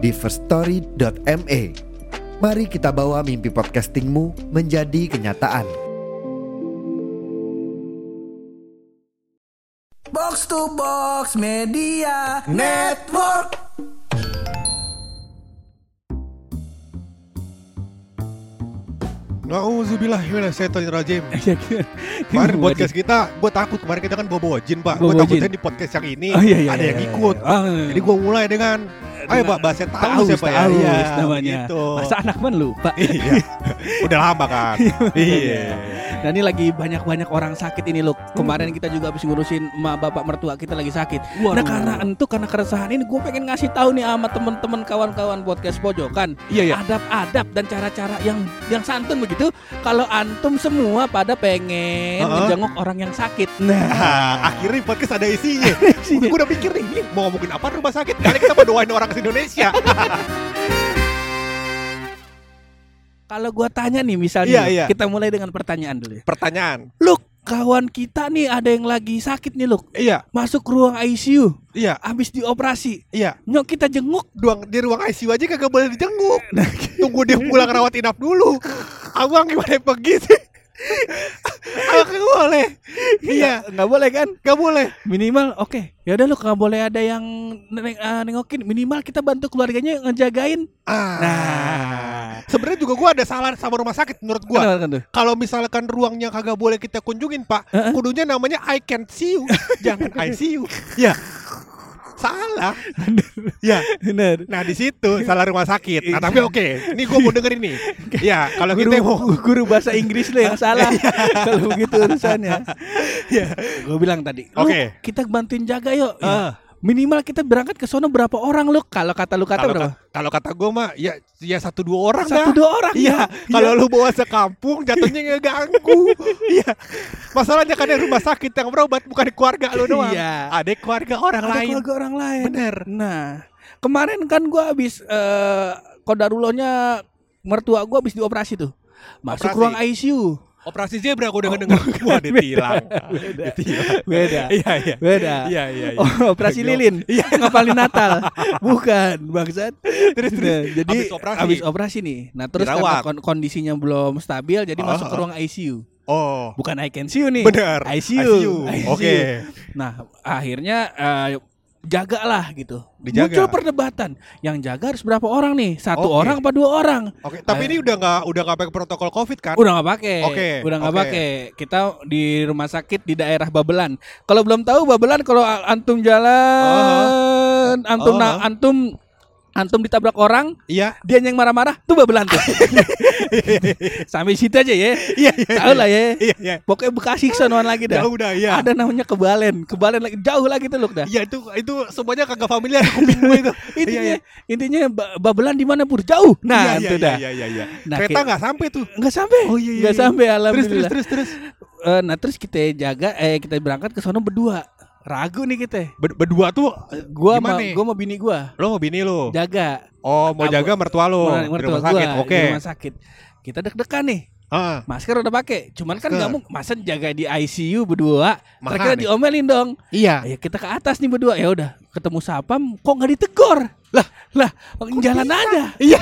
di firststory.me. Mari kita bawa mimpi podcastingmu menjadi kenyataan. Box to Box Media Network. Nauzubillah rajim. Iya, iya. Kemarin podcast kita, gue takut kemarin kita kan bawa bawa jin pak. Gue takutnya di podcast yang ini Oh, iya, iya, ada iya, yang iya. ikut. Ah, Jadi gue mulai dengan, ayo pak bahasa tahu siapa ya? Iya, namanya. Gitu. Masa anak man lupa. Iya. Udah lama kan. iya. Nah ini lagi banyak-banyak orang sakit ini loh. Kemarin kita juga habis ngurusin emak bapak mertua kita lagi sakit. Nah karena entu karena keresahan ini gue pengen ngasih tahu nih sama temen-temen kawan-kawan podcast pojokan. Iya iya. Adab-adab dan cara-cara yang yang santun begitu. Kalau antum semua pada pengen Heeh. menjenguk orang yang sakit. Nah, Ah, akhirnya podcast ada isinya. gue udah pikir nih, mau ngomongin apa rumah sakit? Kali kita mau doain orang ke Indonesia. kalau gua tanya nih misalnya, Iya, iya. kita mulai dengan pertanyaan dulu ya. Pertanyaan. Look, kawan kita nih ada yang lagi sakit nih look. Iya, Masuk ruang ICU, iya, habis dioperasi. iya. Nyok kita jenguk. Duang, di ruang ICU aja kagak boleh dijenguk. Tunggu dia pulang rawat inap dulu. Abang gimana pergi sih? Kagak boleh. Iya, nggak boleh kan? gak boleh. Minimal oke. Ya udah lu nggak boleh ada yang neng- ah, nengokin. Minimal kita bantu keluarganya ngejagain. Ah. Nah. Sebenarnya juga gua ada salah sama rumah sakit menurut tuh? Kalau misalkan ruangnya kagak boleh kita kunjungin, Pak, Heeh. kudunya namanya I can't see you. Jangan ICU. Ya. Salah. ya. Bener. Nah, di situ salah rumah sakit. Nah, tapi oke. Ini gua mau denger ini. Ya, kalau Guru, kita mau guru bahasa Inggris lu yang salah kalau begitu urusannya. ya. Gue bilang tadi, Oke. kita bantuin jaga yuk. Ya. Minimal kita berangkat ke sono berapa orang lu? Kalau kata lu kata Kalau berapa? ka- kalau kata gua mah ya ya satu dua orang Satu dah. dua orang. Iya, ya. kalau lu bawa sekampung jatuhnya ngeganggu. Iya. Masalahnya kan rumah sakit yang berobat bukan keluarga lu doang. Iya. Ada keluarga orang ada lain. keluarga orang lain. Bener. Nah, kemarin kan gua habis eh kodarulonya mertua gua habis dioperasi tuh. Masuk Operasi. ruang ICU. Operasi zebra gua udah denger. Wah, ditilang. Beda. Ditilang. Beda. Iya, iya. Beda. Iya, iya, iya. Oh, operasi lilin. Iya. Ngapalin Natal. Bukan, bangsat. Terus, terus. Nah, jadi Habis operasi. habis operasi nih. Nah, terus karena Dirawat. kon- kondisinya belum stabil jadi Oh, masuk ke oh. ruang ICU. Oh. Bukan I can see you nih. Bener. ICU. Oke. Nah, akhirnya eh, jagalah gitu. Dijaga. Muncul perdebatan. Yang jaga harus berapa orang nih? Satu Oke. orang apa dua orang? Oke, tapi ini udah nggak udah nggak pakai protokol Covid kan? Udah nggak pakai. Oke, Udah nggak oke. pakai. Kita di rumah sakit di daerah Babelan. Kalau belum tahu Babelan kalau antum jalan, antum Oh. na- antum antum ditabrak orang, Iya. dia yang marah-marah, tuh Babelan tuh. Sampai situ aja ya. Iya, iya. Tahu lah ya. Iya, iya. Pokoknya Bekasi sonoan lagi dah. Jauh dah, iya. Ada namanya Kebalen. Kebalen lagi jauh lagi tuh loh dah. Iya, itu itu semuanya kagak familiar kuping gue itu. intinya Iya, iya. intinya ba- babelan di mana pur jauh nah Iya, itu iya, dah Iya, iya, iya. Nah, Kereta nggak sampai tuh. nggak sampai Oh, iya, iya, nggak iya. sampai Terus terus alhamdulillah terus terus. Eh, nah terus kita jaga eh kita berangkat ke sono berdua ragu nih kita Ber- berdua tuh gua sama Gimana? gua sama bini gua lo mau bini lo. jaga Oh, mau Aku- jaga mertua lo di mertua rumah sakit. Oke. di rumah sakit kita deg-degan nih Ah, masker udah pakai cuman kan nggak mau masa jaga di ICU berdua terkira nih. diomelin dong iya. ya kita ke atas nih berdua ya udah ketemu sapam kok nggak ditegor lah lah jalan aja Iya.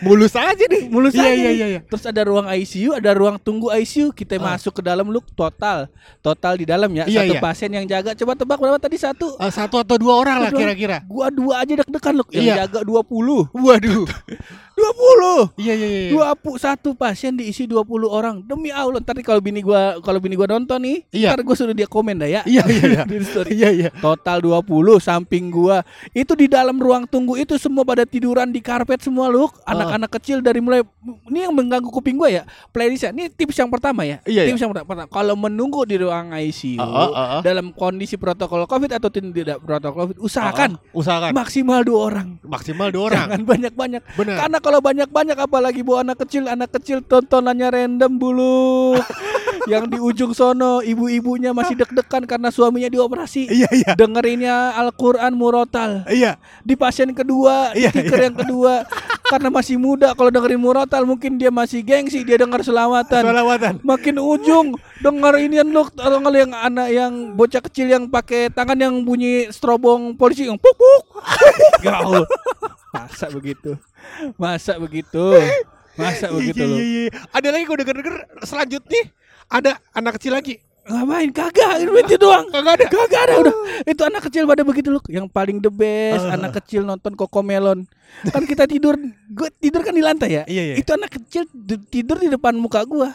Mulus aja nih. mulus Iya, aja iya, iya, iya. Terus ada ruang ICU, ada ruang tunggu ICU. Kita Ah. masuk ke dalam look total, total di dalam ya. Iya, satu iya. pasien yang jaga. Coba tebak berapa tadi satu? Eh, satu atau dua orang lah Dua. kira-kira. Gua dua aja deg-degan look. Yang Iya. jaga 20 Waduh. 20 Iya, iya, iya. Dua pu satu pasien diisi 20 orang. Demi Allah, ntar kalau bini gua kalau bini gua nonton nih, Iya. ntar gua suruh dia komen dah ya. Iya, iya, iya. Di story. Iya, iya. Total 20 sampai samping gua. Itu di dalam ruang tunggu itu semua pada tiduran di karpet semua lu. Anak-anak kecil dari mulai ini yang mengganggu kuping gua ya. Playlistnya. Ini tips yang pertama ya. Iya, tips yang pertama. Kalau menunggu di ruang ICU Ah, ah, ah. dalam kondisi protokol Covid atau tidak protokol Covid, usahakan Ah, usahakan maksimal dua orang. maksimal dua orang. Jangan banyak-banyak. Karena kalau banyak-banyak apalagi bawa anak kecil, anak kecil tontonannya random bulu. yang di ujung sono ibu-ibunya masih deg-degan karena suaminya dioperasi. Iya iya. Dengerinnya Al-Qur'an murotal. Iya. Di pasien kedua, di Iya, yang kedua karena masih muda kalau dengerin murotal mungkin dia masih gengsi, dia dengar selawatan. Selawatan. Makin ujung denger inian lu atau nggak yang anak yang bocah kecil yang pakai tangan yang bunyi strobong polisi yang puk puk. Ya Allah. Masa begitu? Masa begitu? Masa begitu iya, lu? iya, iya. Ada lagi gue denger-denger selanjutnya ada anak kecil lagi. Ngapain? Kagak, itu doang. Kagak ada. Kagak ada udah. Itu anak kecil pada begitu loh. Yang paling the best Ah. anak kecil nonton Kokomelon. Kan kita tidur, gue tidur kan di lantai ya. Iya, iya. Itu anak kecil tidur di depan muka gua.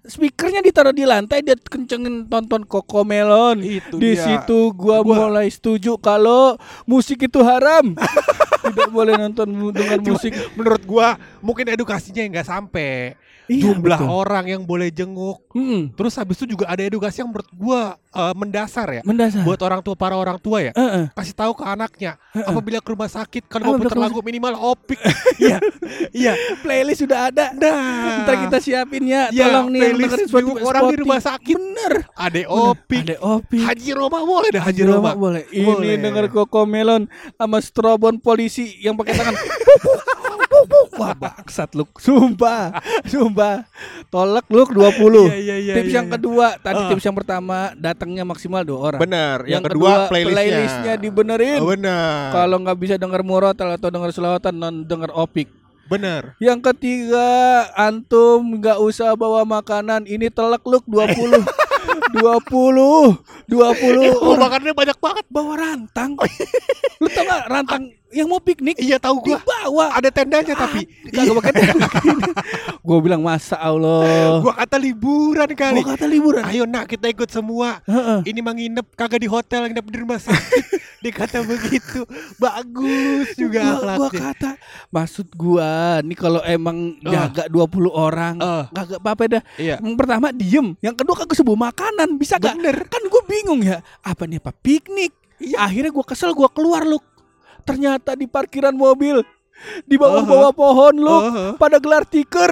Speakernya ditaruh di lantai dia kencengin tonton Kokomelon. Itu di dia. situ gua, Gua- mulai setuju kalau musik itu haram. Tidak boleh nonton dengan musik. menurut gua mungkin edukasinya nggak sampai Iya, jumlah betul. orang yang boleh jenguk. Mm-mm, Terus habis itu juga ada edukasi yang menurut gua eh, mendasar ya. mendasar. Buat orang tua para orang tua ya. Heeh. Kasih tahu ke anaknya apabila ke rumah sakit kalau mau putar lagu minimal opik. Iya. Iya. playlist sudah ada. Nah. Ntar kita siapin ya. Ya, Tolong nih playlist Spotify- orang di rumah sakit. Bener. Ada opik. Ada opik. Haji Roma boleh dah Haji, Haji Roma. Roma boleh. Ini Boleh. denger Koko Melon sama strobon polisi yang pakai tangan. Bangsat lu Sumpah Sumpah Tolak lu 20 Iya, iya, iya, Tips iya, yang iya. kedua Tadi Ah. tips yang pertama Datangnya maksimal dua orang Benar. Yang, Yang, kedua, playlistnya. playlistnya dibenerin Oh, benar. Kalau nggak bisa denger murotal atau denger selawatan non denger opik benar. Yang ketiga Antum nggak usah bawa makanan Ini telek lu 20 20 20 Oh, orang makannya banyak banget. bawa rantang. Lu tau gak rantang yang mau piknik Iya tahu gua. dibawa. Ada tendanya tapi. Kagak pakai tenda. Gua bilang masa Allah. Gua kata liburan kali. Gua kata liburan. Ayo nak kita ikut semua. Heeh. Ini mah nginep kagak di hotel, nginep di rumah sakit. Dikata begitu. Bagus juga Gua, akhlaknya. kata maksud gua nih kalau emang Ah. jaga 20 orang Ah. kagak apa-apa dah. Iya. Yang pertama diem, yang kedua kagak sebuah makanan, bisa gak? Bener. Kan gua bingung ya, apa nih apa piknik? Akhirnya gua kesel, gua keluar lu. Ternyata di parkiran mobil di bawah-bawah pohon lu Uh-huh. pada gelar tiker.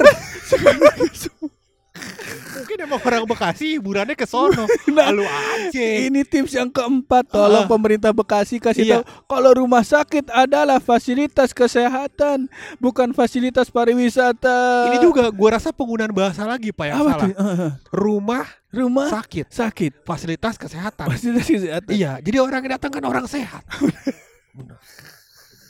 Mungkin emang orang Bekasi hiburannya ke sono. Nah, Lalu aja. Ini tips yang keempat, tolong Ah. pemerintah Bekasi kasih Iya. tahu kalau rumah sakit adalah fasilitas kesehatan, bukan fasilitas pariwisata. Ini juga gua rasa penggunaan bahasa lagi Pak yang apa salah. Eh, Rumah rumah sakit, sakit, fasilitas kesehatan. fasilitas kesehatan. Iya, jadi orang yang datang kan orang sehat.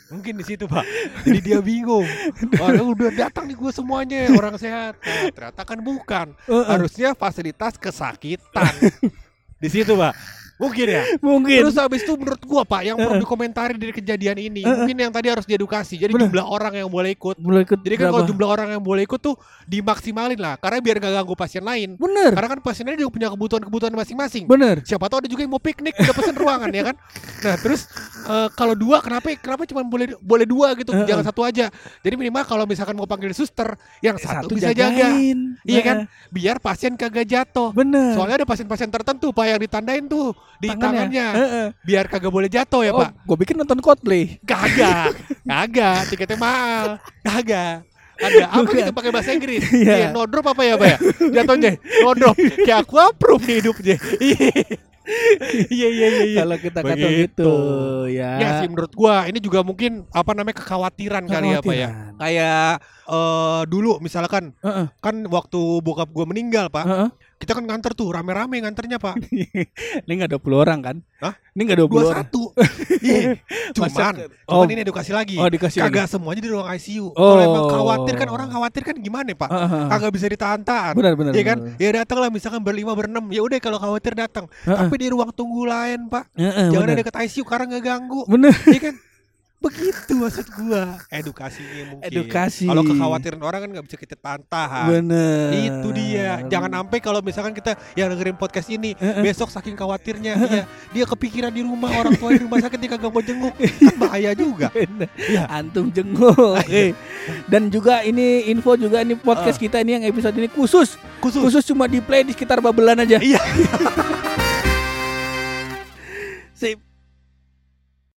Mungkin di situ pak. Jadi dia bingung. Wah, udah datang nih gue semuanya orang sehat. Nah, ternyata kan bukan. Harusnya fasilitas kesakitan. di situ pak. Mungkin ya. Mungkin. Terus habis itu menurut gua pak yang perlu dikomentari dari kejadian ini, mungkin yang tadi harus diedukasi. Jadi Benar. jumlah orang yang boleh ikut. Mulai ikut Jadi kan kalau jumlah orang yang boleh ikut tuh dimaksimalin lah, karena biar gak ganggu pasien lain. Bener, Karena kan pasiennya juga punya kebutuhan-kebutuhan masing-masing bener. siapa tahu ada juga yang mau piknik udah pesen ruangan ya kan nah terus eh, kalau dua kenapa kenapa cuma boleh boleh dua gitu? Heeh. jangan satu aja. Jadi minimal kalau misalkan mau panggil suster yang satu, bisa jaga. jagain. iya kan? Biar pasien kagak jatuh. Bener. soalnya ada pasien-pasien tertentu pak yang ditandain tuh di tangannya, Heeh. biar kagak boleh jatuh ya oh, pak. gue bikin nonton Coldplay. kagak. Kagak. Tiketnya mahal. Kagak. Ada apa Bukan. gitu pakai bahasa Inggris? Iya. Iya, no drop apa ya pak ya? Jatuhnya no drop. Kayak aku approve hidupnya iya iya iya iya Kalau kita kata gitu, ya. Ya sih menurut gua ini juga mungkin apa namanya kekhawatiran, kali ya Pak ya. Kekhawatiran. Kayak eh dulu misalkan Heeh. kan waktu bokap gua meninggal Pak, Heeh. kita kan nganter tuh rame-rame nganternya Pak. Ini nggak 20 orang kan? Hah? Ini nggak 20 Dua orang. satu. Iya. Masa Cuman, cuman oh. ini edukasi lagi. Oh, dikasih lagi. Kagak semuanya di ruang ICU. Oh. Kalau emang khawatir kan orang khawatir kan gimana Pak? Heeh. Kagak bisa ditahan-tahan. Benar, benar, Iya kan? benar. Ya datang lah misalkan berlima berenam. Ya udah kalau khawatir datang. Heeh. Tapi di ruang tunggu lain Pak. Heeh, Jangan bener. ada deket ICU karena nggak ganggu. Bener. Iya kan? Begitu maksud gua. Edukasinya mungkin. Edukasi. Kalau kekhawatiran orang kan nggak bisa kita tahan. Bener. Itu dia. Jangan sampai kalau misalkan kita yang dengerin podcast ini Heeh. besok saking khawatirnya ya, dia kepikiran di rumah orang tua di rumah sakit dia kagak mau jenguk. Kan bahaya juga. Bener. Iya. Antum jenguk. Oke. Dan juga ini info juga ini podcast kita ini yang episode ini khusus Khusus. khusus cuma di play di sekitar Babelan aja. Iya. Sip.